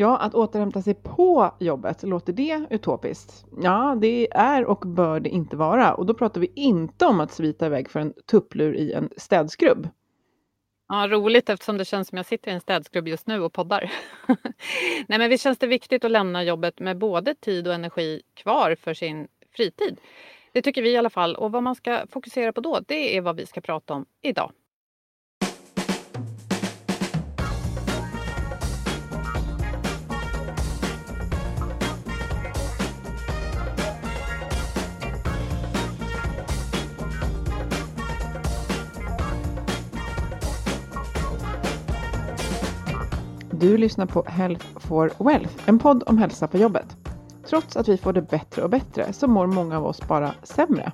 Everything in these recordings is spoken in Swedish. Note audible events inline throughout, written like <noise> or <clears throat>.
Ja, att återhämta sig på jobbet, låter det utopiskt? Ja, det är och bör det inte vara. Och då pratar vi inte om att svita iväg för en tupplur i en städskrubb. Ja, roligt eftersom det känns som jag sitter i en städskrubb just nu och poddar. <laughs> Nej, men visst känns det viktigt att lämna jobbet med både tid och energi kvar för sin fritid. Det tycker vi i alla fall. Och vad man ska fokusera på då, det är vad vi ska prata om idag. Du lyssnar på Health for Wealth, en podd om hälsa på jobbet. Trots att vi får det bättre och bättre så mår många av oss bara sämre.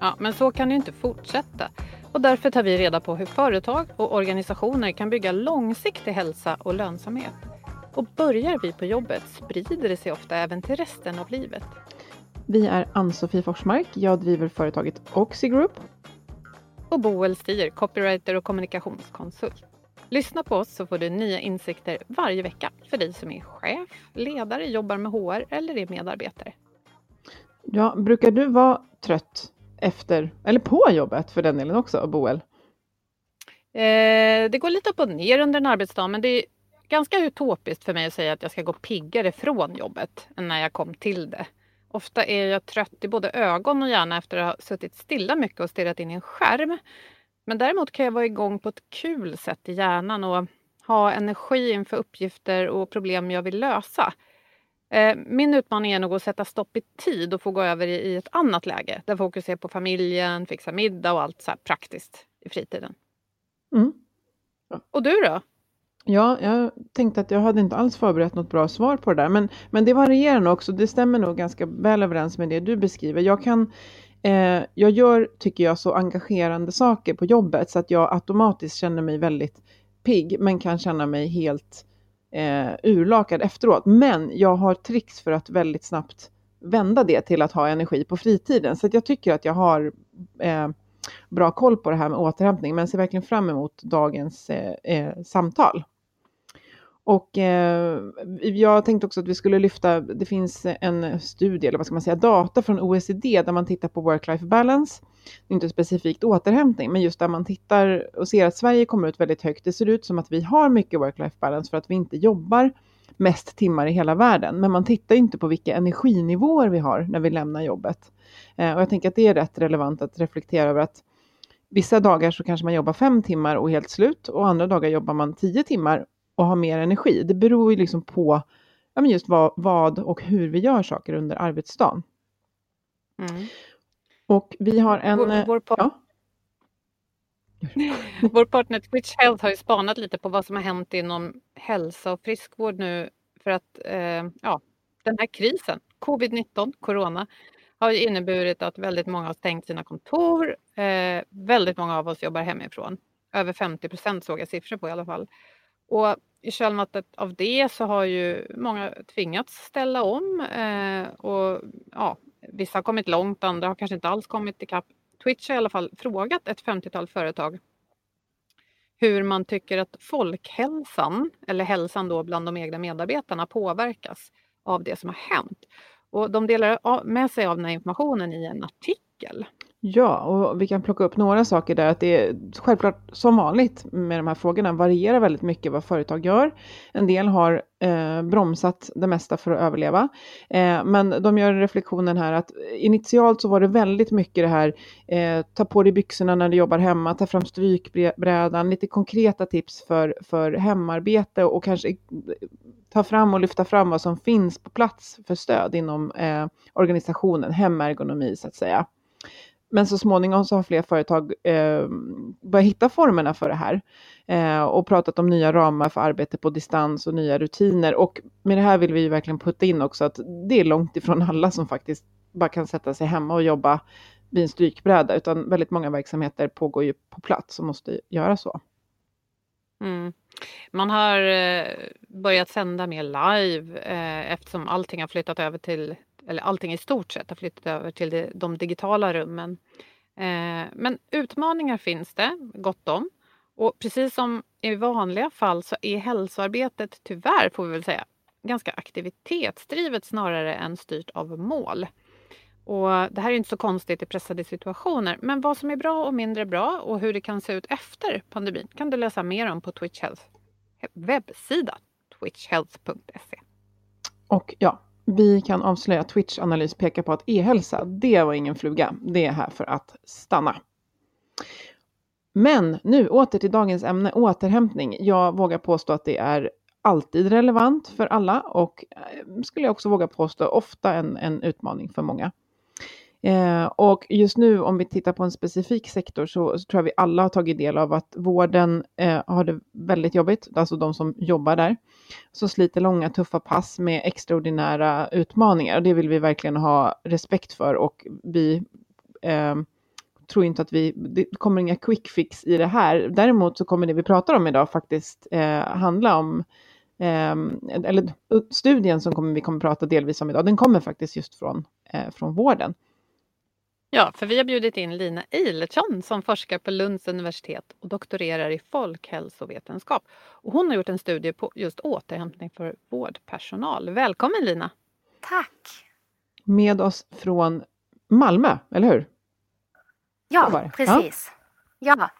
Ja, men så kan det ju inte fortsätta. Och därför tar vi reda på hur företag och organisationer kan bygga långsiktig hälsa och lönsamhet. Och börjar vi på jobbet sprider det sig ofta även till resten av livet. Vi är Ann-Sofie Forsmark, jag driver företaget Oxy Group. Och Boel Stier, copywriter och kommunikationskonsult. Lyssna på oss så får du nya insikter varje vecka för dig som är chef, ledare, jobbar med HR eller är medarbetare. Ja, brukar du vara trött efter, eller på jobbet för den delen också, Boel? Eh, det går lite upp och ner under en arbetsdag men det är ganska utopiskt för mig att säga att jag ska gå piggare från jobbet än när jag kom till det. Ofta är jag trött i både ögon och hjärna efter att ha suttit stilla mycket och stirrat in i en skärm. Men däremot kan jag vara igång på ett kul sätt i hjärnan och ha energi inför uppgifter och problem jag vill lösa. Eh, Min utmaning är nog att sätta stopp i tid och få gå över i ett annat läge där fokus är på familjen, fixa middag och allt så praktiskt i fritiden. Mm. Och du då? Ja, jag tänkte att jag hade inte alls förberett något bra svar på det där, men, men det varierar nog också. Det stämmer nog ganska väl överens med det du beskriver. Jag kan Eh, jag gör, tycker jag, så engagerande saker på jobbet så att jag automatiskt känner mig väldigt pigg, men kan känna mig helt eh, urlakad efteråt. Men jag har tricks för att väldigt snabbt vända det till att ha energi på fritiden. Så att jag tycker att jag har eh, bra koll på det här med återhämtning, men ser verkligen fram emot dagens eh, eh, samtal. Och eh, jag tänkte också att vi skulle lyfta, det finns en studie, eller vad ska man säga, data från OECD där man tittar på work-life balance. Det är inte specifikt återhämtning, men just där man tittar och ser att Sverige kommer ut väldigt högt. Det ser ut som att vi har mycket work-life balance för att vi inte jobbar mest timmar i hela världen. Men man tittar inte på vilka energinivåer vi har när vi lämnar jobbet. Eh, och jag tänker att det är rätt relevant att reflektera över att vissa dagar så kanske man jobbar fem timmar och helt slut och andra dagar jobbar man tio timmar och ha mer energi. Det beror ju liksom på ja, men just vad, vad och hur vi gör saker under arbetsdagen. Mm. Och vi har en... Vår, vår, par- ja, <laughs> vår partner Twitch Health har ju spanat lite på vad som har hänt inom hälsa och friskvård nu för att eh, ja, den här krisen, covid-19, corona, har inneburit att väldigt många har stängt sina kontor. Eh, väldigt många av oss jobbar hemifrån. Över 50 procent såg jag siffror på i alla fall. Och i kölvattnet av det så har ju många tvingats ställa om eh, och ja, vissa har kommit långt, andra har kanske inte alls kommit ikapp. Twitch har i alla fall frågat ett 50-tal företag hur man tycker att folkhälsan, eller hälsan då bland de egna medarbetarna, påverkas av det som har hänt. Och de delar med sig av den här informationen i en artikel. Ja, och vi kan plocka upp några saker där. Att det är självklart som vanligt med de här frågorna varierar väldigt mycket vad företag gör. En del har eh, bromsat det mesta för att överleva. Eh, men de gör reflektionen här att initialt så var det väldigt mycket det här eh, ta på dig byxorna när du jobbar hemma, ta fram strykbrädan, lite konkreta tips för, för hemarbete och kanske ta fram och lyfta fram vad som finns på plats för stöd inom eh, organisationen, hemergonomi så att säga. Men så småningom så har fler företag eh, börjat hitta formerna för det här eh, och pratat om nya ramar för arbete på distans och nya rutiner. Och med det här vill vi verkligen putta in också att det är långt ifrån alla som faktiskt bara kan sätta sig hemma och jobba vid en strykbräda, utan väldigt många verksamheter pågår ju på plats och måste göra så. Mm. Man har eh, börjat sända mer live eh, eftersom allting har flyttat över till eller allting i stort sett har flyttat över till de digitala rummen. Eh, men utmaningar finns det gott om. Och precis som i vanliga fall så är hälsoarbetet tyvärr, får vi väl säga, ganska aktivitetsdrivet snarare än styrt av mål. Och det här är inte så konstigt i pressade situationer, men vad som är bra och mindre bra och hur det kan se ut efter pandemin kan du läsa mer om på Twitch Health webbsida twitchhealth.se. Och ja, vi kan avslöja att Twitch-analys pekar på att e-hälsa, det var ingen fluga. Det är här för att stanna. Men nu åter till dagens ämne, återhämtning. Jag vågar påstå att det är alltid relevant för alla och eh, skulle jag också våga påstå ofta en, en utmaning för många. Eh, och just nu om vi tittar på en specifik sektor så, så tror jag vi alla har tagit del av att vården eh, har det väldigt jobbigt, alltså de som jobbar där, som sliter långa tuffa pass med extraordinära utmaningar. Och det vill vi verkligen ha respekt för och vi eh, tror inte att vi, det kommer inga quick fix i det här. Däremot så kommer det vi pratar om idag faktiskt eh, handla om eh, eller studien som kommer, vi kommer prata delvis om idag, den kommer faktiskt just från, eh, från vården. Ja, för vi har bjudit in Lina Eilertsson som forskar på Lunds universitet och doktorerar i folkhälsovetenskap. Och hon har gjort en studie på just återhämtning för vårdpersonal. Välkommen Lina! Tack! Med oss från Malmö, eller hur? Ja, precis. Ja. ja.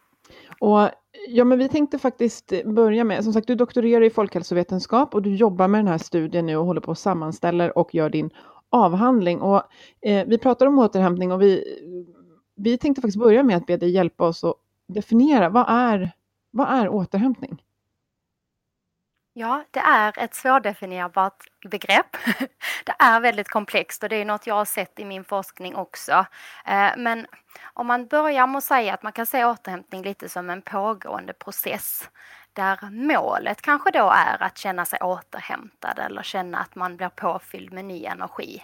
Och Ja, men vi tänkte faktiskt börja med, som sagt, du doktorerar i folkhälsovetenskap och du jobbar med den här studien nu och håller på att sammanställer och gör din avhandling. Och, eh, vi pratar om återhämtning och vi, vi tänkte faktiskt börja med att be dig hjälpa oss att definiera vad är, vad är återhämtning? Ja, det är ett svårdefinierbart begrepp. <laughs> Det är väldigt komplext och det är något jag har sett i min forskning också. Eh, men om man börjar med att säga att man kan se återhämtning lite som en pågående process där målet kanske då är att känna sig återhämtad eller känna att man blir påfylld med ny energi.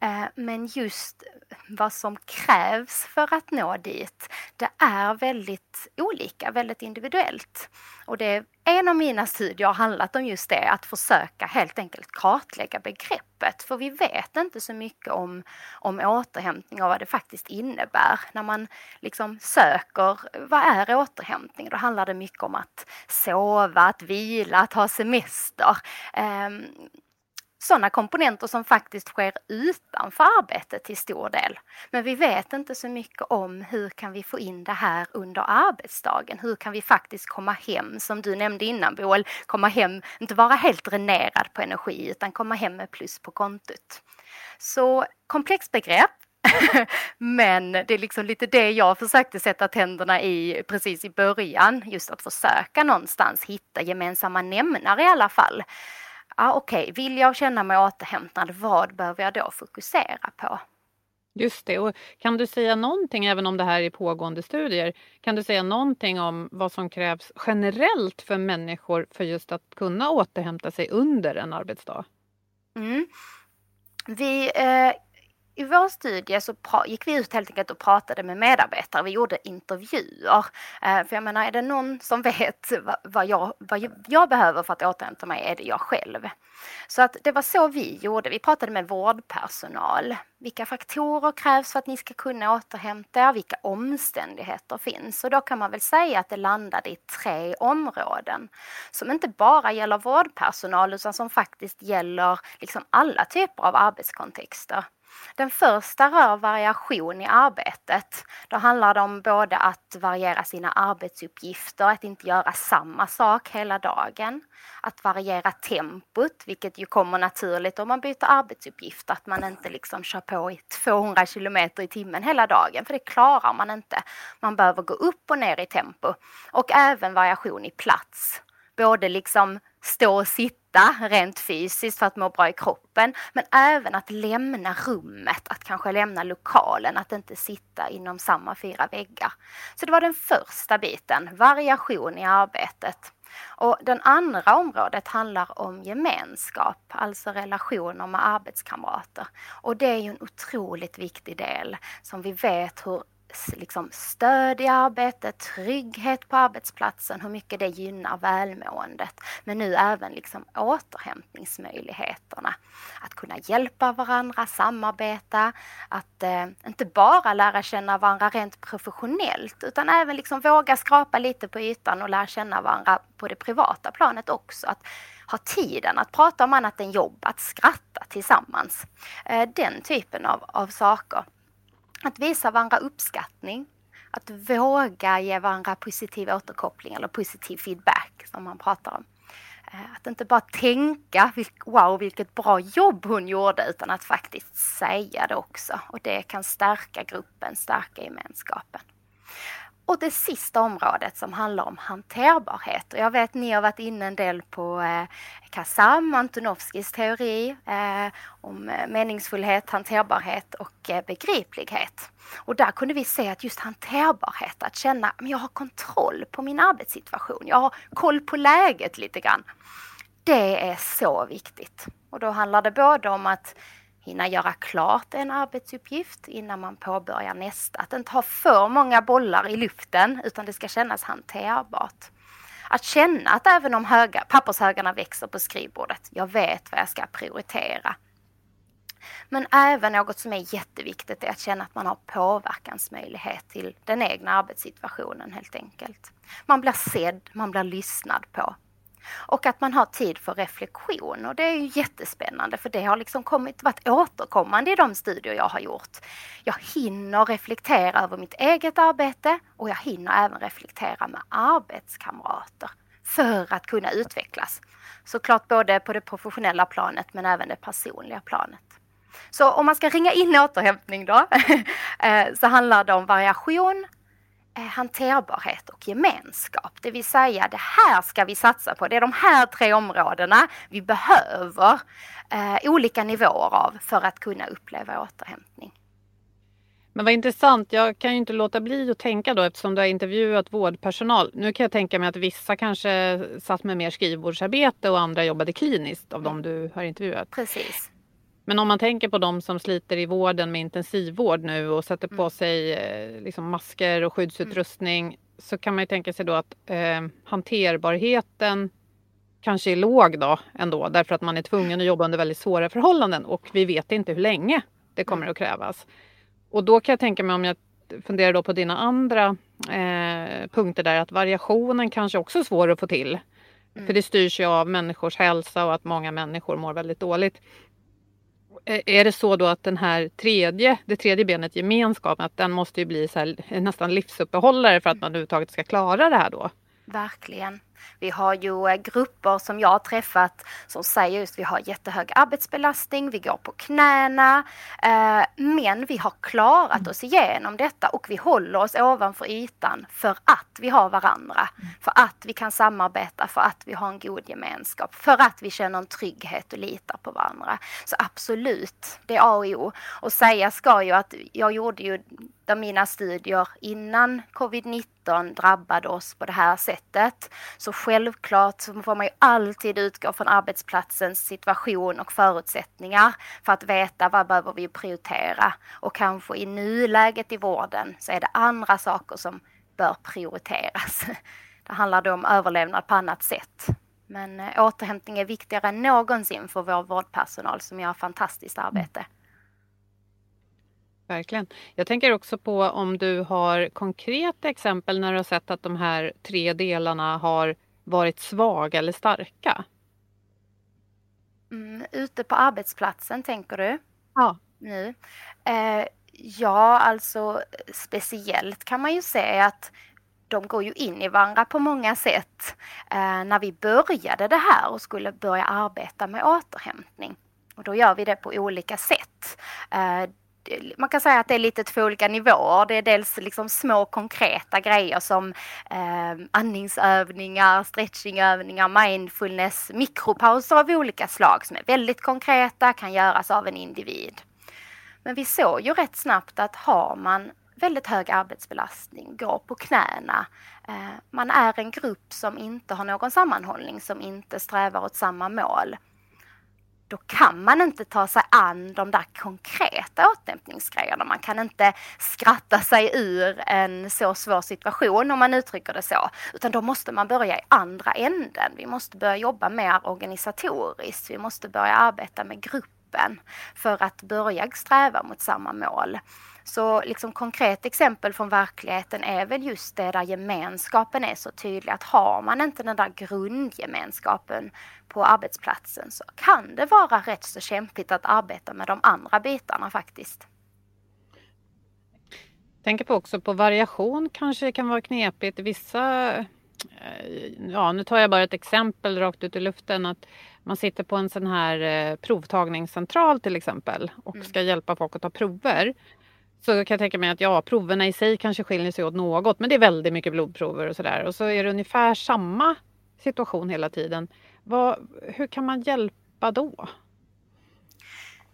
Eh, men just vad som krävs för att nå dit, det är väldigt olika, väldigt individuellt. Och det, en av mina studier har handlat om just det, att försöka helt enkelt kartlägga begreppet. För vi vet inte så mycket om, om återhämtning och vad det faktiskt innebär. När man liksom söker, vad är återhämtning? Då handlar det mycket om att sova, att vila, att ha semester. Um, sådana komponenter som faktiskt sker utanför arbetet till stor del. Men vi vet inte så mycket om hur kan vi få in det här under arbetsdagen? Hur kan vi faktiskt komma hem, som du nämnde innan Boel, komma hem, inte vara helt dränerad på energi utan komma hem med plus på kontot. Så komplext begrepp, <laughs> men det är liksom lite det jag försökte sätta tänderna i precis i början. Just att försöka någonstans hitta gemensamma nämnare i alla fall ah, okej, okay, vill jag känna mig återhämtad, vad behöver jag då fokusera på? Just det. Och kan du säga någonting, även om det här är pågående studier, kan du säga någonting om vad som krävs generellt för människor för just att kunna återhämta sig under en arbetsdag? Mm. Vi, eh, i vår studie så gick vi ut helt enkelt och pratade med medarbetare. Vi gjorde intervjuer. Eh, för jag menar, är det någon som vet vad jag, vad jag behöver för att återhämta mig är det jag själv. Så att det var så vi gjorde. Vi pratade med vårdpersonal. Vilka faktorer krävs för att ni ska kunna återhämta er? Vilka omständigheter finns? Och då kan man väl säga att det landade i tre områden som inte bara gäller vårdpersonal utan som faktiskt gäller liksom alla typer av arbetskontexter. Den första rör variation i arbetet. Då handlar det om både att variera sina arbetsuppgifter, att inte göra samma sak hela dagen. Att variera tempot, vilket ju kommer naturligt om man byter arbetsuppgifter. Att man inte liksom kör på i 200 kilometer i timmen hela dagen, för det klarar man inte. Man behöver gå upp och ner i tempo. Och även variation i plats. Både liksom stå och sitta rent fysiskt för att må bra i kroppen, men även att lämna rummet, att kanske lämna lokalen, att inte sitta inom samma fyra väggar. Så det var den första biten, variation i arbetet. Och den andra området handlar om gemenskap, alltså relationer med arbetskamrater. Och det är ju en otroligt viktig del som vi vet hur liksom stöd i arbetet, trygghet på arbetsplatsen, hur mycket det gynnar välmåendet. Men nu även liksom återhämtningsmöjligheterna. Att kunna hjälpa varandra, samarbeta, att eh, inte bara lära känna varandra rent professionellt utan även liksom våga skrapa lite på ytan och lära känna varandra på det privata planet också. Att ha tiden att prata om annat än jobb, att skratta tillsammans. Eh, den typen av, av saker. Att visa varandra uppskattning. Att våga ge varandra positiv återkoppling eller positiv feedback som man pratar om. Eh, att inte bara tänka wow vilket bra jobb hon gjorde utan att faktiskt säga det också. Och det kan stärka gruppen, stärka gemenskapen. Och det sista området som handlar om hanterbarhet. Och jag vet ni har varit inne en del på eh, Kazam, Antonovskis teori eh, om eh, meningsfullhet, hanterbarhet och eh, begriplighet. Och där kunde vi se att just hanterbarhet, att känna att jag har kontroll på min arbetssituation, jag har koll på läget lite grann. Det är så viktigt. Och då handlar det både om att hinna göra klart en arbetsuppgift innan man påbörjar nästa. Att inte ha för många bollar i luften utan det ska kännas hanterbart. Att känna att även om höga, pappershögarna växer på skrivbordet, jag vet vad jag ska prioritera. Men även något som är jätteviktigt är att känna att man har påverkansmöjlighet till den egna arbetssituationen helt enkelt. Man blir sedd, man blir lyssnad på. Och att man har tid för reflektion och det är ju jättespännande för det har liksom kommit, varit återkommande i de studier jag har gjort. Jag hinner reflektera över mitt eget arbete och jag hinner även reflektera med arbetskamrater för att kunna utvecklas. Såklart både på det professionella planet men även det personliga planet. Så om man ska ringa in återhämtning då, <laughs> eh, så handlar det om variation, hanterbarhet och gemenskap. Det vill säga, det här ska vi satsa på. Det är de här tre områdena vi behöver eh, olika nivåer av för att kunna uppleva återhämtning. Men vad intressant. Jag kan ju inte låta bli att tänka då eftersom du har intervjuat vårdpersonal. Nu kan jag tänka mig att vissa kanske satt med mer skrivbordsarbete och andra jobbade kliniskt av de du har intervjuat. Precis. Men om man tänker på de som sliter i vården med intensivvård nu och sätter på mm. sig eh, liksom masker och skyddsutrustning mm. så kan man ju tänka sig då att eh, hanterbarheten kanske är låg då ändå därför att man är tvungen att jobba under väldigt svåra förhållanden och vi vet inte hur länge det kommer mm. att krävas. Och då kan jag tänka mig om jag funderar då på dina andra eh, punkter där att variationen kanske också är svår att få till. Mm. För det styrs ju av människors hälsa och att många människor mår väldigt dåligt Eh, är det så då att den här tredje, det tredje benet, gemenskapen, att den måste ju bli så här, eh, nästan livsuppehållare för att man överhuvudtaget ska klara det här då? Verkligen. Vi har ju eh, grupper som jag har träffat som säger just att vi har jättehög arbetsbelastning, vi går på knäna, eh, men vi har klarat oss igenom detta och vi håller oss ovanför ytan för att vi har varandra, för att vi kan samarbeta, för att vi har en god gemenskap, för att vi känner en trygghet och litar på varandra. Så absolut, det är A och O. Och säga ska ju att jag gjorde ju mina studier innan covid-19 drabbade oss på det här sättet så självklart så får man ju alltid utgå från arbetsplatsens situation och förutsättningar för att veta vad behöver vi prioritera. Och kanske i nuläget i vården så är det andra saker som bör prioriteras. <laughs> Det handlar då om överlevnad på annat sätt. Men eh, återhämtning är viktigare än någonsin för vår vårdpersonal som gör fantastiskt arbete. Verkligen. Jag tänker också på om du har konkreta exempel när du har sett att de här tre delarna har varit svaga eller starka? Mm, ute på arbetsplatsen tänker du? Ja. Nu. Eh, ja, alltså speciellt kan man ju se att de går ju in i varandra på många sätt. Eh, när vi började det här och skulle börja arbeta med återhämtning. Och då gör vi det på olika sätt. Eh, man kan säga att det är lite två olika nivåer. Det är dels liksom små konkreta grejer som eh, andningsövningar, stretchingövningar, mindfulness, mikropauser av olika slag som är väldigt konkreta, kan göras av en individ. Men vi såg ju rätt snabbt att har man väldigt hög arbetsbelastning, går på knäna. Eh, man är en grupp som inte har någon sammanhållning, som inte strävar åt samma mål. Då kan man inte ta sig an de där konkreta återhämtningsgrejerna. Man kan inte skratta sig ur en så svår situation om man uttrycker det så. Utan då måste man börja i andra änden. Vi måste börja jobba mer organisatoriskt. Vi måste börja arbeta med gruppen för att börja sträva mot samma mål. Så liksom konkret exempel från verkligheten är väl just det där gemenskapen är så tydlig att har man inte den där grundgemenskapen på arbetsplatsen så kan det vara rätt så kämpigt att arbeta med de andra bitarna faktiskt. Jag Tänker på också på variation kanske kan vara knepigt. Vissa, eh, ja nu tar jag bara ett exempel rakt ut i luften att man sitter på en sån här eh, provtagningscentral till exempel och mm. ska hjälpa folk att ta prover. Så kan jag tänka mig att ja, proverna i sig kanske skiljer sig åt något, men det är väldigt mycket blodprover och sådär. Och så är det ungefär samma situation hela tiden. Vad, hur kan man hjälpa då?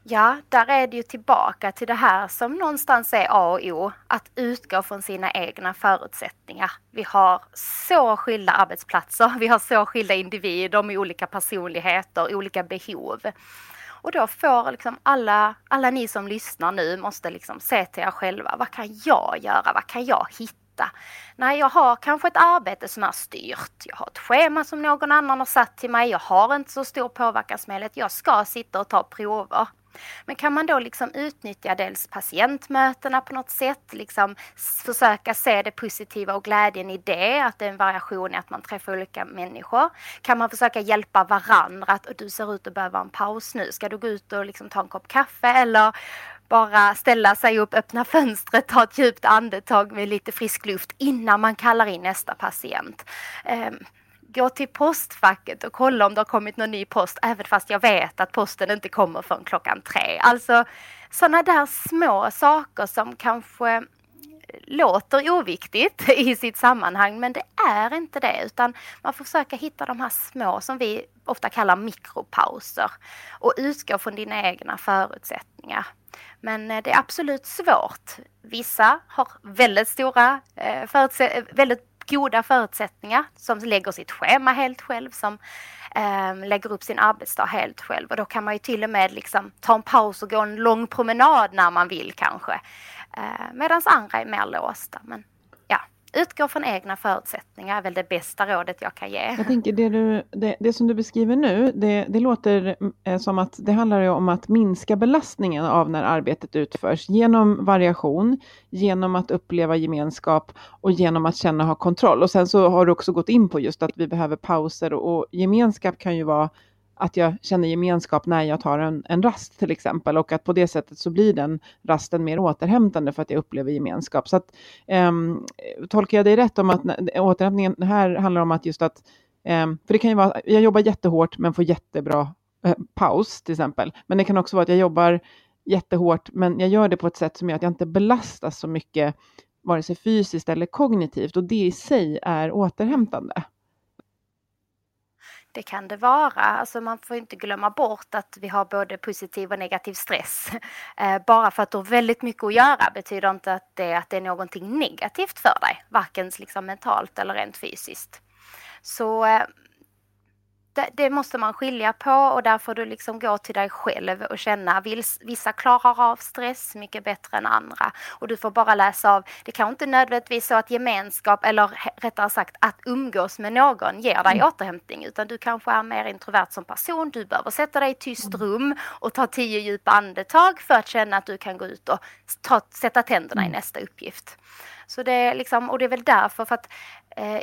Ja, där är det ju tillbaka till det här som någonstans är A och O, att utgå från sina egna förutsättningar. Vi har så skilda arbetsplatser, vi har så skilda individer med olika personligheter, olika behov. Och då får liksom alla, alla ni som lyssnar nu måste liksom se till er själva. Vad kan jag göra? Vad kan jag hitta? Nej, jag har kanske ett arbete som är styrt. Jag har ett schema som någon annan har satt till mig. Jag har inte så stor påverkansmöjlighet. Jag ska sitta och ta prover. Men kan man då liksom utnyttja dels patientmötena på något sätt, liksom försöka se det positiva och glädjen i det, att det är en variation i att man träffar olika människor. Kan man försöka hjälpa varandra, att du ser ut att behöva en paus nu, ska du gå ut och liksom ta en kopp kaffe eller bara ställa sig upp, öppna fönstret, ta ett djupt andetag med lite frisk luft innan man kallar in nästa patient. Ehm, Gå till postfacket och kolla om det har kommit någon ny post, även fast jag vet att posten inte kommer förrän klockan tre. Alltså sådana där små saker som kanske låter oviktigt <laughs> i sitt sammanhang, men det är inte det, utan man får försöka hitta de här små som vi ofta kallar mikropauser och utgå från dina egna förutsättningar. Men eh, det är absolut svårt. Vissa har väldigt stora eh, förutsättningar, väldigt goda förutsättningar, som lägger sitt schema helt själv, som eh, lägger upp sin arbetsdag helt själv. Och då kan man ju till och med liksom ta en paus och gå en lång promenad när man vill kanske. Eh, Medan andra är mer låsta. Men utgå från egna förutsättningar är väl det bästa rådet jag kan ge. Jag tänker det, du, det, det som du beskriver nu, det, det låter eh, som att det handlar om att minska belastningen av när arbetet utförs genom variation, genom att uppleva gemenskap och genom att känna ha kontroll. Och sen så har du också gått in på just att vi behöver pauser och gemenskap kan ju vara att jag känner gemenskap när jag tar en, en rast till exempel och att på det sättet så blir den rasten mer återhämtande för att jag upplever gemenskap. Så att, um, tolkar jag dig rätt om att återhämtningen här handlar om att just att, um, för det kan ju vara, jag jobbar jättehårt men får jättebra uh, paus till exempel. Men det kan också vara att jag jobbar jättehårt men jag gör det på ett sätt som gör att jag inte belastas så mycket vare sig fysiskt eller kognitivt och det i sig är återhämtande. Det kan det vara. Alltså man får inte glömma bort att vi har både positiv och negativ stress. <laughs> Eh, bara för att du har väldigt mycket att göra betyder inte att det, att det är någonting negativt för dig, varken liksom mentalt eller rent fysiskt. Så eh, det, måste man skilja på och där får du liksom gå till dig själv och känna vissa klarar av stress mycket bättre än andra och du får bara läsa av. Det kan inte nödvändigtvis så att gemenskap eller rättare sagt att umgås med någon ger dig mm. återhämtning utan du kanske är mer introvert som person. Du behöver sätta dig i tyst mm. rum och ta tio djupa andetag för att känna att du kan gå ut och ta, sätta tänderna i mm. nästa uppgift. Så det är liksom, och det är väl därför för att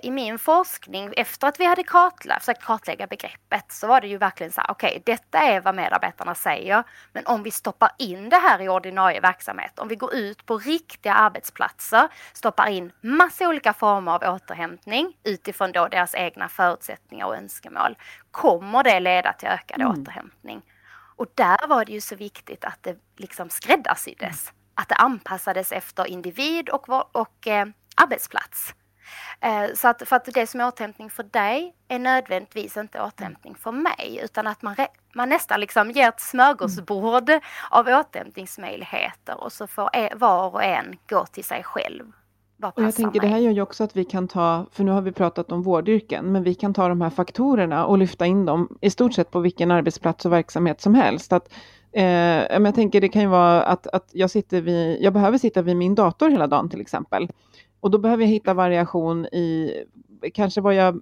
i min forskning efter att vi hade kartlagt, försökt kartlägga begreppet så var det ju verkligen så här, okej, okay, detta är vad medarbetarna säger, men om vi stoppar in det här i ordinarie verksamhet, om vi går ut på riktiga arbetsplatser, stoppar in massa olika former av återhämtning utifrån då deras egna förutsättningar och önskemål, kommer det leda till ökad mm. återhämtning. Och där var det ju så viktigt att det liksom skräddarsyddes att det anpassades efter individ och, och eh, arbetsplats. Eh, så att, för att det som är återhämtning för dig är nödvändigtvis inte återhämtning för mig utan att man, man nästan liksom ger ett smörgåsbord mm. av återhämtningsmöjligheter och så får e, var och en gå till sig själv. Och jag tänker mig. det här gör ju också att vi kan ta, för nu har vi pratat om vårdyrken, men vi kan ta de här faktorerna och lyfta in dem i stort sett på vilken arbetsplats och verksamhet som helst. Att Eh, jag tänker det kan ju vara att, att jag, sitter vid, jag behöver sitta vid min dator hela dagen till exempel. Och då behöver jag hitta variation i kanske vad jag,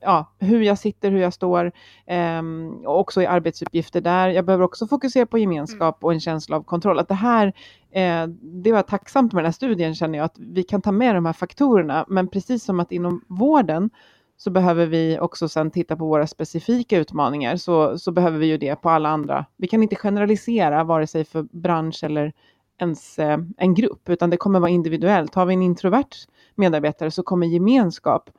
ja, hur jag sitter, hur jag står eh, och också i arbetsuppgifter där. Jag behöver också fokusera på gemenskap och en känsla av kontroll. Att det här, eh, det var tacksamt med den här studien känner jag, att vi kan ta med de här faktorerna. Men precis som att inom vården så behöver vi också sen titta på våra specifika utmaningar, så, så behöver vi ju det på alla andra. Vi kan inte generalisera vare sig för bransch eller ens eh, en grupp, utan det kommer vara individuellt. Har vi en introvert medarbetare så kommer gemenskap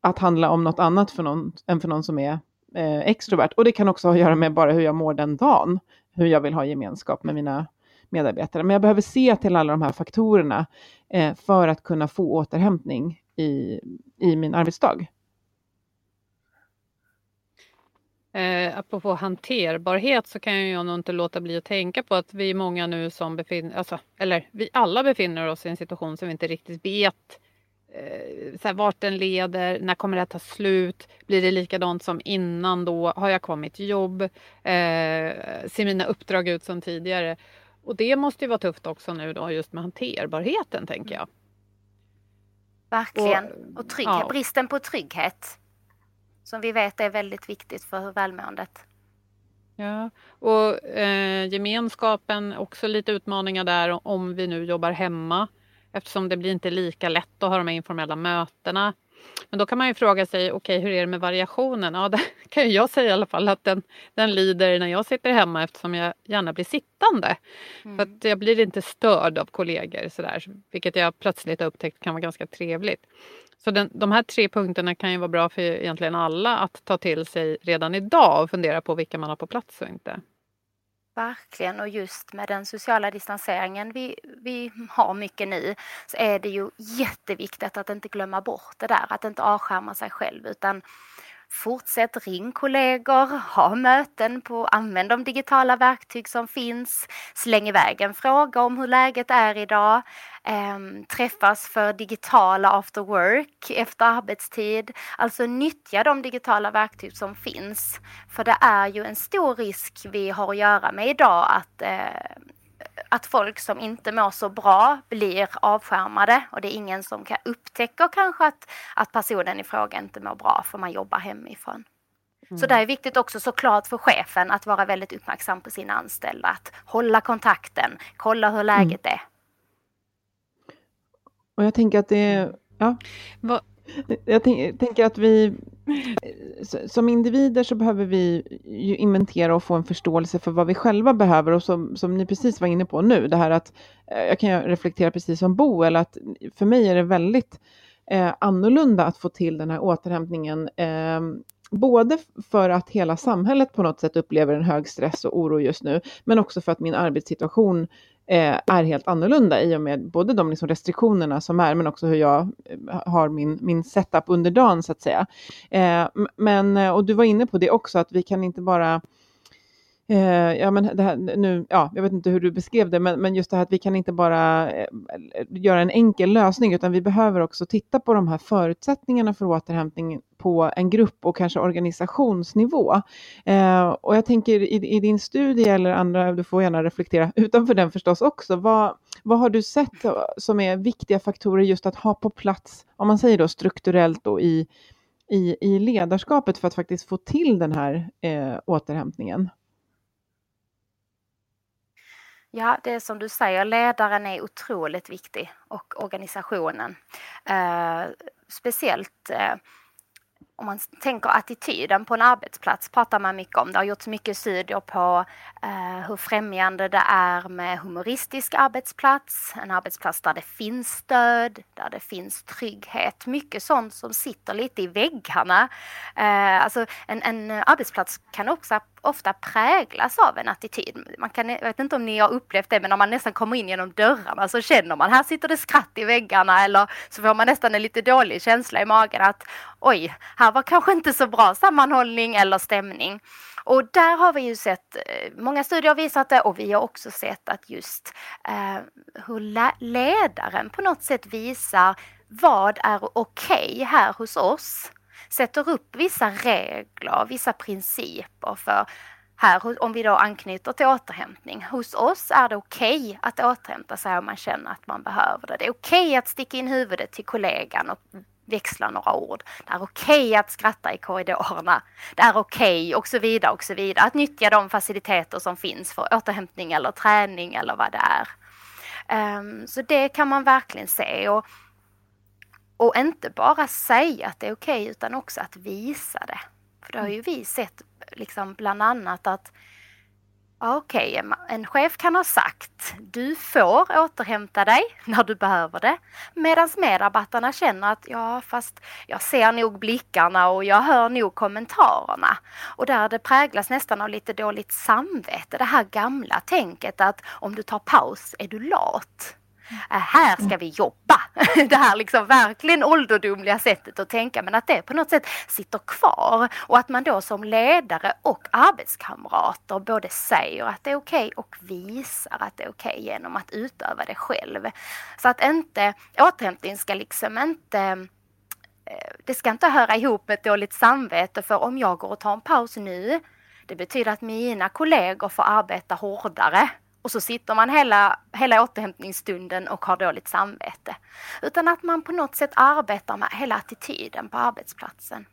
att handla om något annat för någon, än för någon som är eh, extrovert. Och det kan också ha att göra med bara hur jag mår den dagen, hur jag vill ha gemenskap med mina medarbetare. Men jag behöver se till alla de här faktorerna eh, för att kunna få återhämtning i, i min arbetsdag. Eh, apropå hanterbarhet så kan jag nog inte låta bli att tänka på att vi är många nu som befinner alltså, eller vi alla befinner oss i en situation som vi inte riktigt vet eh, så här, vart den leder, när kommer det att ta slut, blir det likadant som innan då, har jag kommit jobb, eh, ser mina uppdrag ut som tidigare? Och det måste ju vara tufft också nu då just med hanterbarheten tänker jag. Verkligen, och, och trygghet, ja. bristen på trygghet som vi vet är väldigt viktigt för välmåendet. Ja, och eh, gemenskapen, också lite utmaningar där om vi nu jobbar hemma eftersom det blir inte lika lätt att ha de här informella mötena. Men då kan man ju fråga sig, okej okay, hur är det med variationen? Ja, <laughs> det kan jag säga i alla fall att den, den lider när jag sitter hemma eftersom jag gärna blir sittande. Mm. För att jag blir inte störd av kollegor sådär, vilket jag plötsligt har upptäckt kan vara ganska trevligt. Så den, de här tre punkterna kan ju vara bra för egentligen alla att ta till sig redan idag och fundera på vilka man har på plats och inte. Verkligen och just med den sociala distanseringen vi, vi har mycket nu så är det ju jätteviktigt att inte glömma bort det där, att inte avskärma sig själv utan Fortsätt ring kollegor, ha möten, på, använd de digitala verktyg som finns, släng iväg en fråga om hur läget är idag, eh, träffas för digitala after work efter arbetstid. Alltså nyttja de digitala verktyg som finns. För det är ju en stor risk vi har att göra med idag att eh, att folk som inte mår så bra blir avskärmade och det är ingen som kan upptäcka kanske att, att personen i fråga inte mår bra för man jobbar hemifrån. Mm. Så det är viktigt också såklart för chefen att vara väldigt uppmärksam på sina anställda, att hålla kontakten, kolla hur läget mm. är. Och jag tänker att det är, ja. Jag tänker att vi som individer så behöver vi ju inventera och få en förståelse för vad vi själva behöver och som, som ni precis var inne på nu, det här att eh, jag kan reflektera precis som Bo, eller att för mig är det väldigt eh, annorlunda att få till den här återhämtningen. Eh, både för att hela samhället på något sätt upplever en hög stress och oro just nu, men också för att min arbetssituation eh, är helt annorlunda i och med både de liksom restriktionerna som är, men också hur jag eh, har min, min setup under dagen så att säga. Eh, men, eh, och du var inne på det också, att vi kan inte bara eh, ja, men det här, nu, ja, jag vet inte hur du beskrev det, men, men just det här att vi kan inte bara göra en enkel lösning, utan vi behöver också titta på de här förutsättningarna för återhämtning på en grupp och kanske organisationsnivå. Eh, och jag tänker i, i, din studie eller andra, du får gärna reflektera <laughs> utanför den förstås också, vad, vad har du sett som är viktiga faktorer just att ha på plats, om man säger då strukturellt och i, i, i ledarskapet för att faktiskt få till den här eh, återhämtningen? Ja, det är som du säger, ledaren är otroligt viktig och organisationen. Eh, speciellt eh, om man tänker attityden på en arbetsplats pratar man mycket om. Det har gjorts mycket studier på eh, hur främjande det är med humoristisk arbetsplats, en arbetsplats där det finns stöd, där det finns trygghet. Mycket sånt som sitter lite i väggarna. Eh, alltså en, en arbetsplats kan också ofta präglas av en attityd. Man kan, jag vet inte om ni har upplevt det, men när man nästan kommer in genom dörrarna så känner man här sitter det skratt i väggarna eller så får man nästan en lite dålig känsla i magen att oj, här var kanske inte så bra sammanhållning eller stämning. Och där har vi ju sett, eh, många studier har visat det och vi har också sett att just eh, hur ledaren på något sätt visar vad är okej okay här hos oss sätter upp vissa regler, vissa principer för här, om vi då anknyter till återhämtning. Hos oss är det okej okay att återhämta sig om man känner att man behöver det. Det är okej okay att sticka in huvudet till kollegan och växla några ord. Det är okej okay att skratta i korridorerna. Det är okej okay och så vidare och så vidare. Att nyttja de faciliteter som finns för återhämtning eller träning eller vad det är. Um, så det kan man verkligen se. Och och inte bara säga att det är okej okay, utan också att visa det. För det har ju vi sett liksom bland annat att Okej, okay, en chef kan ha sagt du får återhämta dig <laughs> när du behöver det. Medan medarbetarna känner att ja, fast jag ser nog blickarna och jag hör nog kommentarerna. Och där det präglas nästan av lite dåligt samvete. Det här gamla tänket att om du tar paus är du lat. Äh, här ska vi jobba. <laughs> Det här liksom verkligen ålderdomliga sättet att tänka men att det på något sätt sitter kvar och att man då som ledare och arbetskamrater både säger att det är okej okay och visar att det är okej okay genom att utöva det själv. Så att inte, återhämtning ska liksom inte eh, det ska inte höra ihop med ett dåligt samvete för om jag går och tar en paus nu det betyder att mina kollegor får arbeta hårdare och så sitter man hela, hela återhämtningsstunden och har dåligt samvete. Utan att man på något sätt arbetar med hela attityden på arbetsplatsen.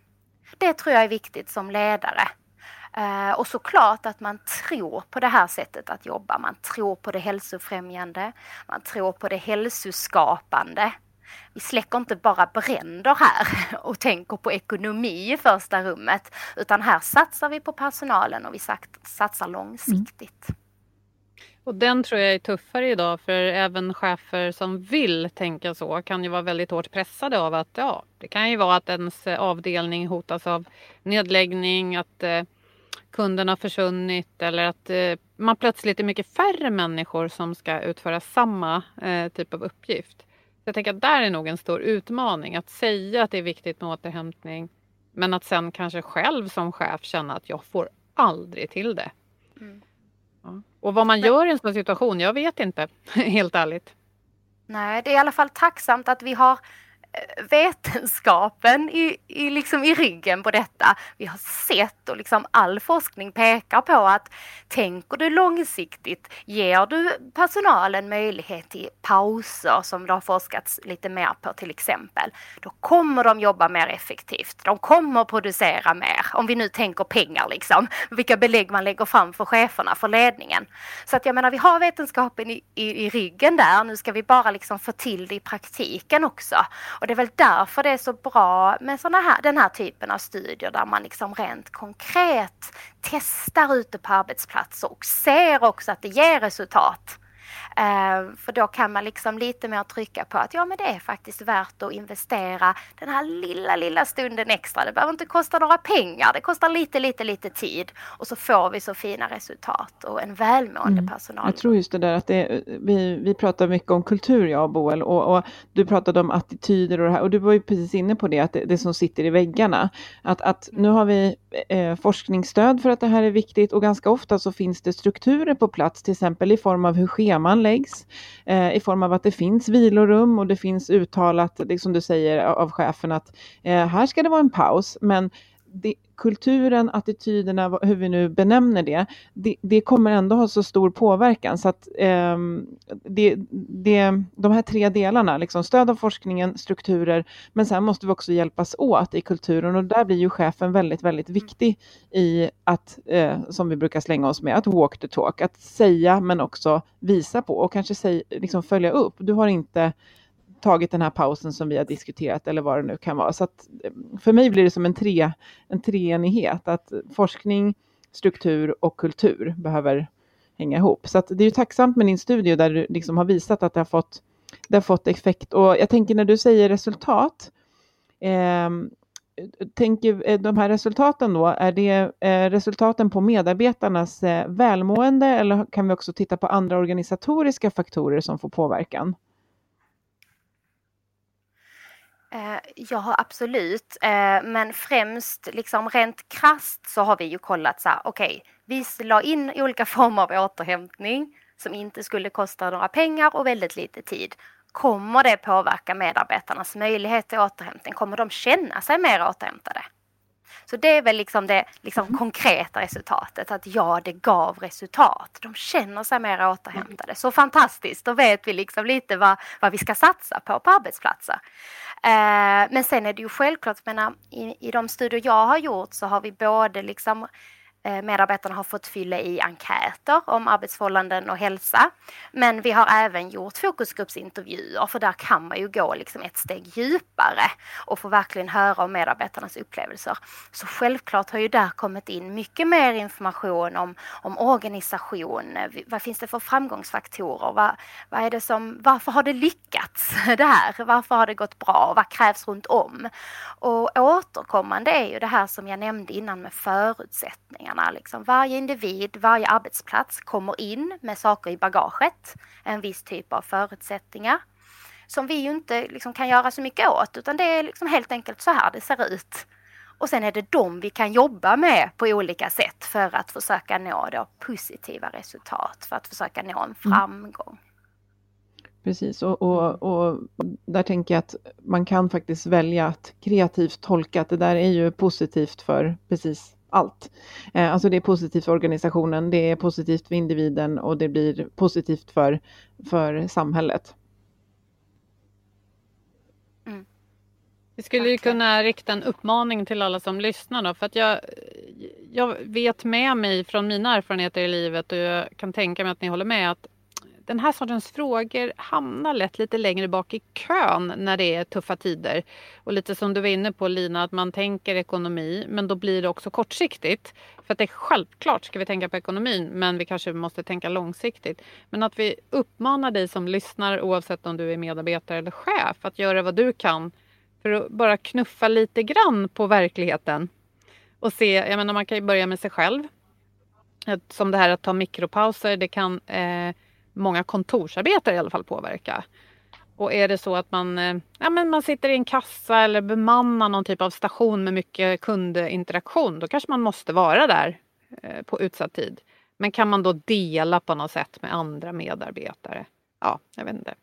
Det tror jag är viktigt som ledare. Uh, och såklart att man tror på det här sättet att jobba. Man tror på det hälsofrämjande, man tror på det hälsoskapande. Vi släcker inte bara bränder här <laughs> och tänker på ekonomi i första rummet, utan här satsar vi på personalen och vi satsar långsiktigt. Mm. Och den tror jag är tuffare idag för även chefer som vill tänka så kan ju vara väldigt hårt pressade av att ja, det kan ju vara att ens eh, avdelning hotas av nedläggning, att eh, kunden har försvunnit eller att eh, man plötsligt är mycket färre människor som ska utföra samma eh, typ av uppgift. Jag tänker att där är nog en stor utmaning att säga att det är viktigt med återhämtning men att sen kanske själv som chef känna att jag får aldrig till det. Mm. Och vad man gör i en sån situation, jag vet inte, <laughs> helt ärligt. Nej, det är i alla fall tacksamt att vi har vetenskapen i, i, liksom i ryggen på detta. Vi har sett och liksom all forskning pekar på att tänker du långsiktigt, ger du personalen möjlighet till pauser som det har forskats lite mer på till exempel, då kommer de jobba mer effektivt. De kommer producera mer, om vi nu tänker pengar liksom, vilka belägg man lägger fram för cheferna, för ledningen. Så att jag menar, vi har vetenskapen i, i, i ryggen där, nu ska vi bara liksom få till det i praktiken också. Och det är väl därför det är så bra med såna här, den här typen av studier där man liksom rent konkret testar ute på arbetsplatser och ser också att det ger resultat. Uh, för då kan man liksom lite mer trycka på att ja men det är faktiskt värt att investera den här lilla, lilla stunden extra. Det behöver inte kosta några pengar, det kostar lite, lite, lite tid och så får vi så fina resultat och en välmående mm. personal. Jag tror just det där att det, vi, vi pratar mycket om kultur jag och Boel och, och, du pratade om attityder och det här och du var ju precis inne på det att det, det som sitter i väggarna. Att, att nu har vi eh, forskningsstöd för att det här är viktigt och ganska ofta så finns det strukturer på plats till exempel i form av hur schema scheman läggs eh, i form av att det finns vilorum och det finns uttalat, som du säger, av chefen att eh, här ska det vara en paus, men det, kulturen, attityderna, hur vi nu benämner det, det, det kommer ändå ha så stor påverkan. Så att eh, det, det, de här tre delarna, liksom stöd av forskningen, strukturer, men sen måste vi också hjälpas åt i kulturen och där blir ju chefen väldigt, väldigt viktig i att, eh, som vi brukar slänga oss med, att walk the talk, att säga men också visa på och kanske säg, liksom följa upp. Du har inte tagit den här pausen som vi har diskuterat eller vad det nu kan vara. Så att för mig blir det som en, tre, en treenighet, att forskning, struktur och kultur behöver hänga ihop. Så att det är ju tacksamt med din studie där du liksom har visat att det har fått, det har fått effekt. Och jag tänker när du säger resultat, ehm, eh, tänker de här resultaten då, är det eh, resultaten på medarbetarnas eh, välmående eller kan vi också titta på andra organisatoriska faktorer som får påverkan? Eh, ja, absolut. Eh, men främst liksom rent krast så har vi ju kollat så här, okej, okay, vi la in olika <laughs> former av återhämtning som inte skulle kosta några pengar och väldigt lite tid. Kommer det påverka medarbetarnas möjlighet till återhämtning? Kommer de känna sig mer återhämtade? Så det är väl liksom det liksom mm. konkreta resultatet, att ja, det gav resultat. De känner sig mer återhämtade. Så fantastiskt, då vet vi liksom lite vad, vad vi ska satsa på på arbetsplatser. Eh, men sen är det ju självklart, menar, i, i de studier jag har gjort så har vi både liksom Eh, Eh, medarbetarna har fått fylla i enkäter om arbetsförhållanden och hälsa. Men vi har även gjort fokusgruppsintervjuer för där kan man ju gå liksom ett steg djupare och få verkligen höra om medarbetarnas upplevelser. Så självklart har ju där kommit in mycket mer information om, om organisation. Vad finns det för framgångsfaktorer? Vad, vad är det som, varför har det lyckats <laughs> det här? Varför har det gått bra? Vad krävs runt om? Och återkommande är ju det här som jag nämnde innan med förutsättningar förutsättningarna. Liksom varje individ, varje arbetsplats kommer in med saker i bagaget, en viss typ av förutsättningar som vi ju inte liksom kan göra så mycket åt utan det är liksom helt enkelt så här det ser ut. Och sen är det dem vi kan jobba med på olika sätt för att försöka nå då positiva resultat, för att försöka nå en mm. framgång. Precis, och, och, och, där tänker jag att man kan faktiskt välja att kreativt tolka att det där är ju positivt för precis allt. Eh, alltså det är positivt för organisationen, det är positivt för individen och det blir positivt för, för samhället. Mm. Vi skulle ju kunna rikta en uppmaning till alla som lyssnar då, för att jag, jag vet med mig från mina erfarenheter i livet och jag kan tänka mig att ni håller med att den här sortens frågor hamnar lätt lite längre bak i kön när det är tuffa tider. Och lite som du var inne på Lina, att man tänker ekonomi men då blir det också kortsiktigt. För att det är självklart ska vi tänka på ekonomin men vi kanske måste tänka långsiktigt. Men att vi uppmanar dig som lyssnar oavsett om du är medarbetare eller chef att göra vad du kan för att bara knuffa lite grann på verkligheten. Och se, jag menar man kan ju börja med sig själv. Som det här att ta mikropauser, det kan eh, många kontorsarbetare i alla fall påverka. Och är det så att man, eh, ja, men man sitter i en kassa eller bemannar någon typ av station med mycket kundinteraktion, då kanske man måste vara där eh, på utsatt tid. Men kan man då dela på något sätt med andra medarbetare? Ja, jag vet inte.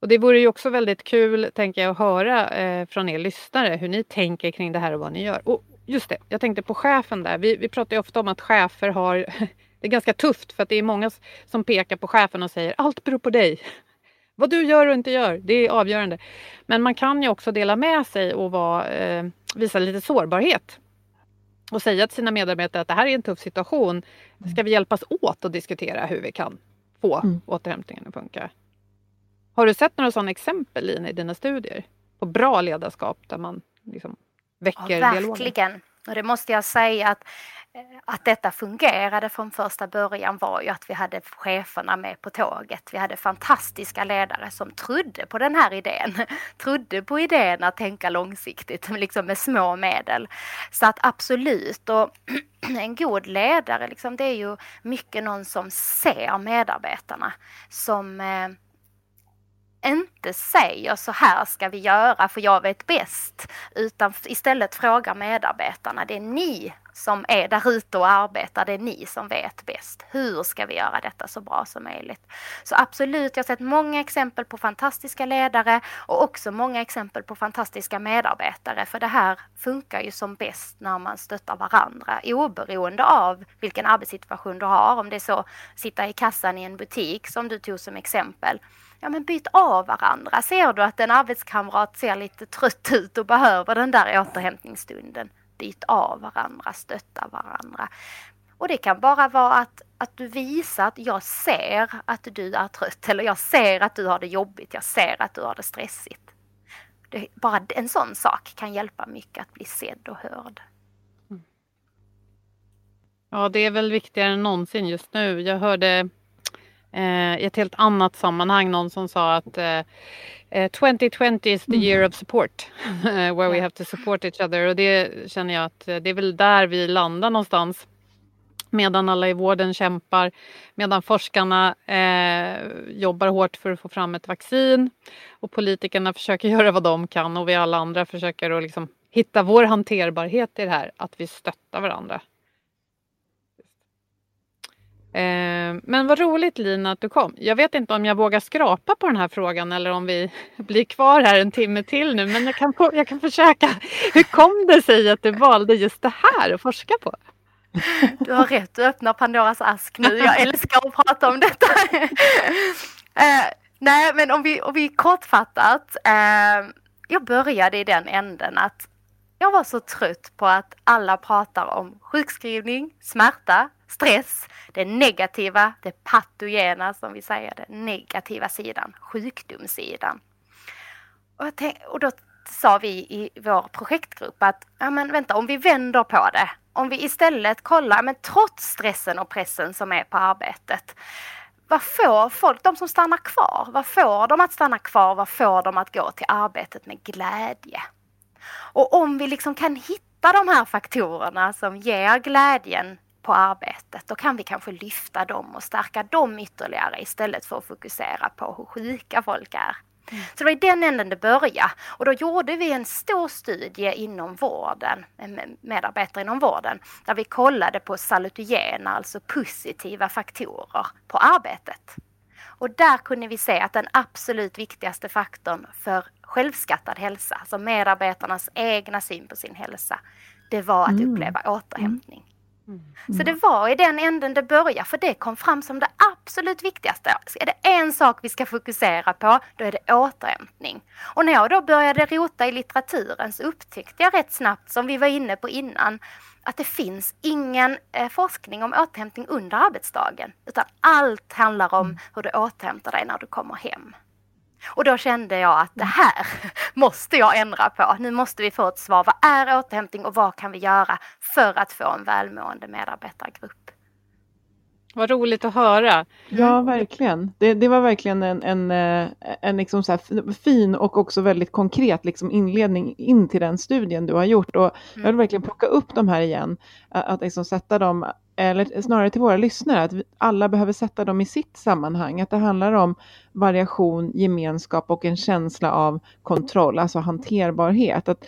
Och det vore ju också väldigt kul, tänker jag, att höra eh, från er lyssnare hur ni tänker kring det här och vad ni gör. Och just det, jag tänkte på chefen där. Vi, vi pratar ju ofta om att chefer har <laughs> Det är ganska tufft för att det är många som pekar på chefen och säger allt beror på dig. <laughs> Vad du gör och inte gör, det är avgörande. Men man kan ju också dela med sig och vara, eh, visa lite sårbarhet. Och säga till sina medarbetare att det här är en tuff situation. Ska vi hjälpas åt att diskutera hur vi kan få mm. återhämtningen att funka? Har du sett några sådana exempel Lina, i dina studier? På bra ledarskap där man liksom väcker ja, verkligen. dialogen? Och det måste jag säga att Eh, att detta fungerade från första början var ju att vi hade cheferna med på tåget. Vi hade fantastiska ledare som trodde på den här idén. <laughs> Trodde på idén att tänka långsiktigt, <laughs> liksom med små medel. Så att absolut, och <clears throat> en god ledare, liksom, det är ju mycket någon som ser medarbetarna. Som, eh, inte säger så här ska vi göra för jag vet bäst, utan istället frågar medarbetarna. Det är ni som är där ute och arbetar, det är ni som vet bäst. Hur ska vi göra detta så bra som möjligt? Så absolut, jag har sett många exempel på fantastiska ledare och också många exempel på fantastiska medarbetare. För det här funkar ju som bäst när man stöttar varandra oberoende av vilken arbetssituation du har. Om det är så sitta i kassan i en butik som du tog som exempel ja men byt av varandra. Ser du att en arbetskamrat ser lite trött ut och behöver den där återhämtningsstunden, byt av varandra, stötta varandra. Och det kan bara vara att, att du visar att jag ser att du är trött eller jag ser att du har det jobbigt, jag ser att du har det stressigt. Det, bara en sån sak kan hjälpa mycket att bli sedd och hörd. Mm. Ja, det är väl viktigare än någonsin just nu. Jag hörde eh, i ett helt annat sammanhang någon som sa att eh, 2020 eh, is the year of support. <laughs> where we have to support each other. Och det känner jag att eh, det är väl där vi landar någonstans. Medan alla i vården kämpar, medan forskarna eh, jobbar hårt för att få fram ett vaccin och politikerna försöker <laughs> göra vad de kan och vi alla andra försöker att liksom hitta vår hanterbarhet i det här, att vi stöttar varandra. Eh, men vad roligt Lina att du kom. Jag vet inte om jag vågar skrapa på den här frågan eller om vi <laughs> blir kvar här en timme till nu. Men jag kan, jag kan försöka. Hur kom det sig att du valde just det här att forska på? Du har rätt, du öppnar Pandoras ask nu. Jag älskar att prata om detta. <laughs> eh, nej, men om vi, om vi kortfattat. Eh, jag började i den änden att jag var så trött på att alla pratar om sjukskrivning, smärta, stress, det negativa, det patogena som vi säger, den negativa sidan, sjukdomssidan. Och, tänk, och då sa vi i vår projektgrupp att ja, men vänta, om vi vänder på det, om vi istället kollar, men trots stressen och pressen som är på arbetet, vad får folk, de som stannar kvar, vad får de att stanna kvar, vad får de att gå till arbetet med glädje? Och om vi liksom kan hitta de här faktorerna som ger glädjen på arbetet, då kan vi kanske lyfta dem och stärka dem ytterligare istället för att fokusera på hur sjuka folk är. Mm. Så det var i den änden det började. Och då gjorde vi en stor studie inom vården, medarbetare inom vården, där vi kollade på salutogena, alltså positiva faktorer på arbetet. Och där kunde vi se att den absolut viktigaste faktorn för självskattad hälsa, alltså medarbetarnas egna syn på sin hälsa, det var att mm. uppleva återhämtning. Mm. Så det var i den änden det började, för det kom fram som det absolut viktigaste. Är det en sak vi ska fokusera på, då är det återhämtning. Och när jag då började rota i litteraturen så upptäckte jag rätt snabbt, som vi var inne på innan, att det finns ingen eh, forskning om återhämtning under arbetsdagen, utan allt handlar om mm. hur du återhämtar dig när du kommer hem. Och då kände jag att det här <laughs> måste jag ändra på. Nu måste vi få ett svar. Vad är återhämtning och vad kan vi göra för att få en välmående medarbetargrupp? Vad roligt att höra. Ja, verkligen. Det, det var verkligen en, en, eh, en liksom så fin och också väldigt konkret liksom inledning in till den studien du har gjort. Och Jag vill mm. verkligen plocka upp de här igen. Att liksom sätta dem, eller snarare till våra lyssnare, att alla behöver sätta dem i sitt sammanhang. Att det handlar om variation, gemenskap och en känsla av kontroll, alltså hanterbarhet. Att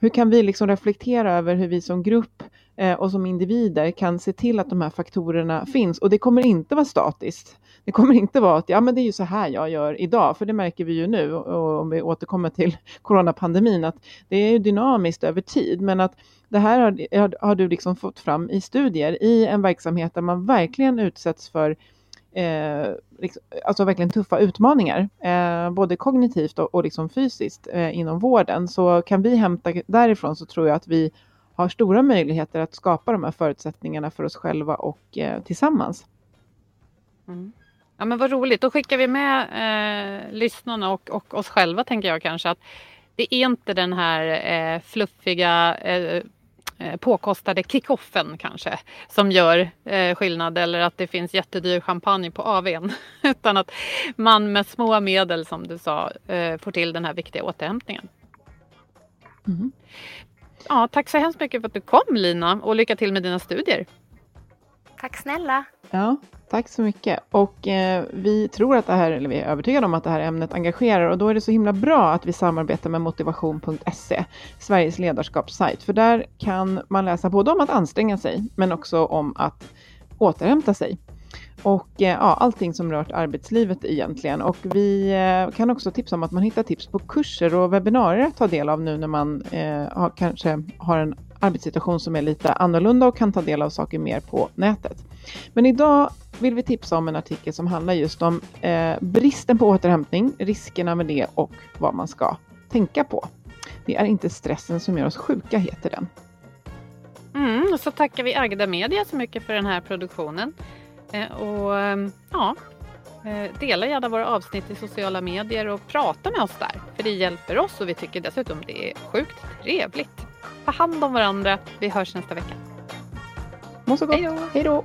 hur kan vi liksom reflektera över hur vi som grupp eh, och som individer kan se till att de här faktorerna finns. Och det kommer inte vara statiskt. Det kommer inte vara att ja, men det är ju så här jag gör idag, för det märker vi ju nu och om vi återkommer till <laughs> coronapandemin att det är ju dynamiskt över tid, men att det här har, har du liksom fått fram i studier i en verksamhet där man verkligen utsätts för eh, liksom, alltså verkligen tuffa utmaningar, eh, både kognitivt och, och liksom fysiskt eh, inom vården. Så kan vi hämta därifrån så tror jag att vi har stora möjligheter att skapa de här förutsättningarna för oss själva och eh, tillsammans. Mm. Ja men vad roligt, då skickar vi med eh, lyssnarna och, och oss själva tänker jag kanske att det är inte den här eh, fluffiga eh påkostade kickoffen kanske som gör eh, skillnad eller att det finns jättedyr champagne på AWn. <laughs> Utan att man med små medel som du sa eh, får till den här viktiga återhämtningen. Mm. Ja, tack så hemskt mycket för att du kom Lina och lycka till med dina studier. Tack snälla. Ja, tack så mycket. Och eh, vi tror att det här, eller vi är övertygade om att det här ämnet engagerar och då är det så himla bra att vi samarbetar med motivation.se, Sveriges ledarskapssajt. För där kan man läsa både om att anstränga sig, men också om att återhämta sig. Och eh, ja, allting som rört arbetslivet egentligen. Och vi eh, kan också tipsa om att man hittar tips på kurser och webbinarier att ta del av nu när man eh, har, kanske har en arbetssituation som är lite annorlunda och kan ta del av saker mer på nätet. Men idag vill vi tipsa om en artikel som handlar just om eh, bristen på återhämtning, riskerna med det och vad man ska tänka på. Det är inte stressen som gör oss sjuka, heter den. Mm, och så tackar vi Agda Media så mycket för den här produktionen. Eh, och ehm, ja, eh, dela gärna våra avsnitt i sociala medier och prata med oss där. För det hjälper oss och vi tycker dessutom det är sjukt trevligt. Ta hand om varandra. Vi hörs nästa vecka. Må så gott. Hej då.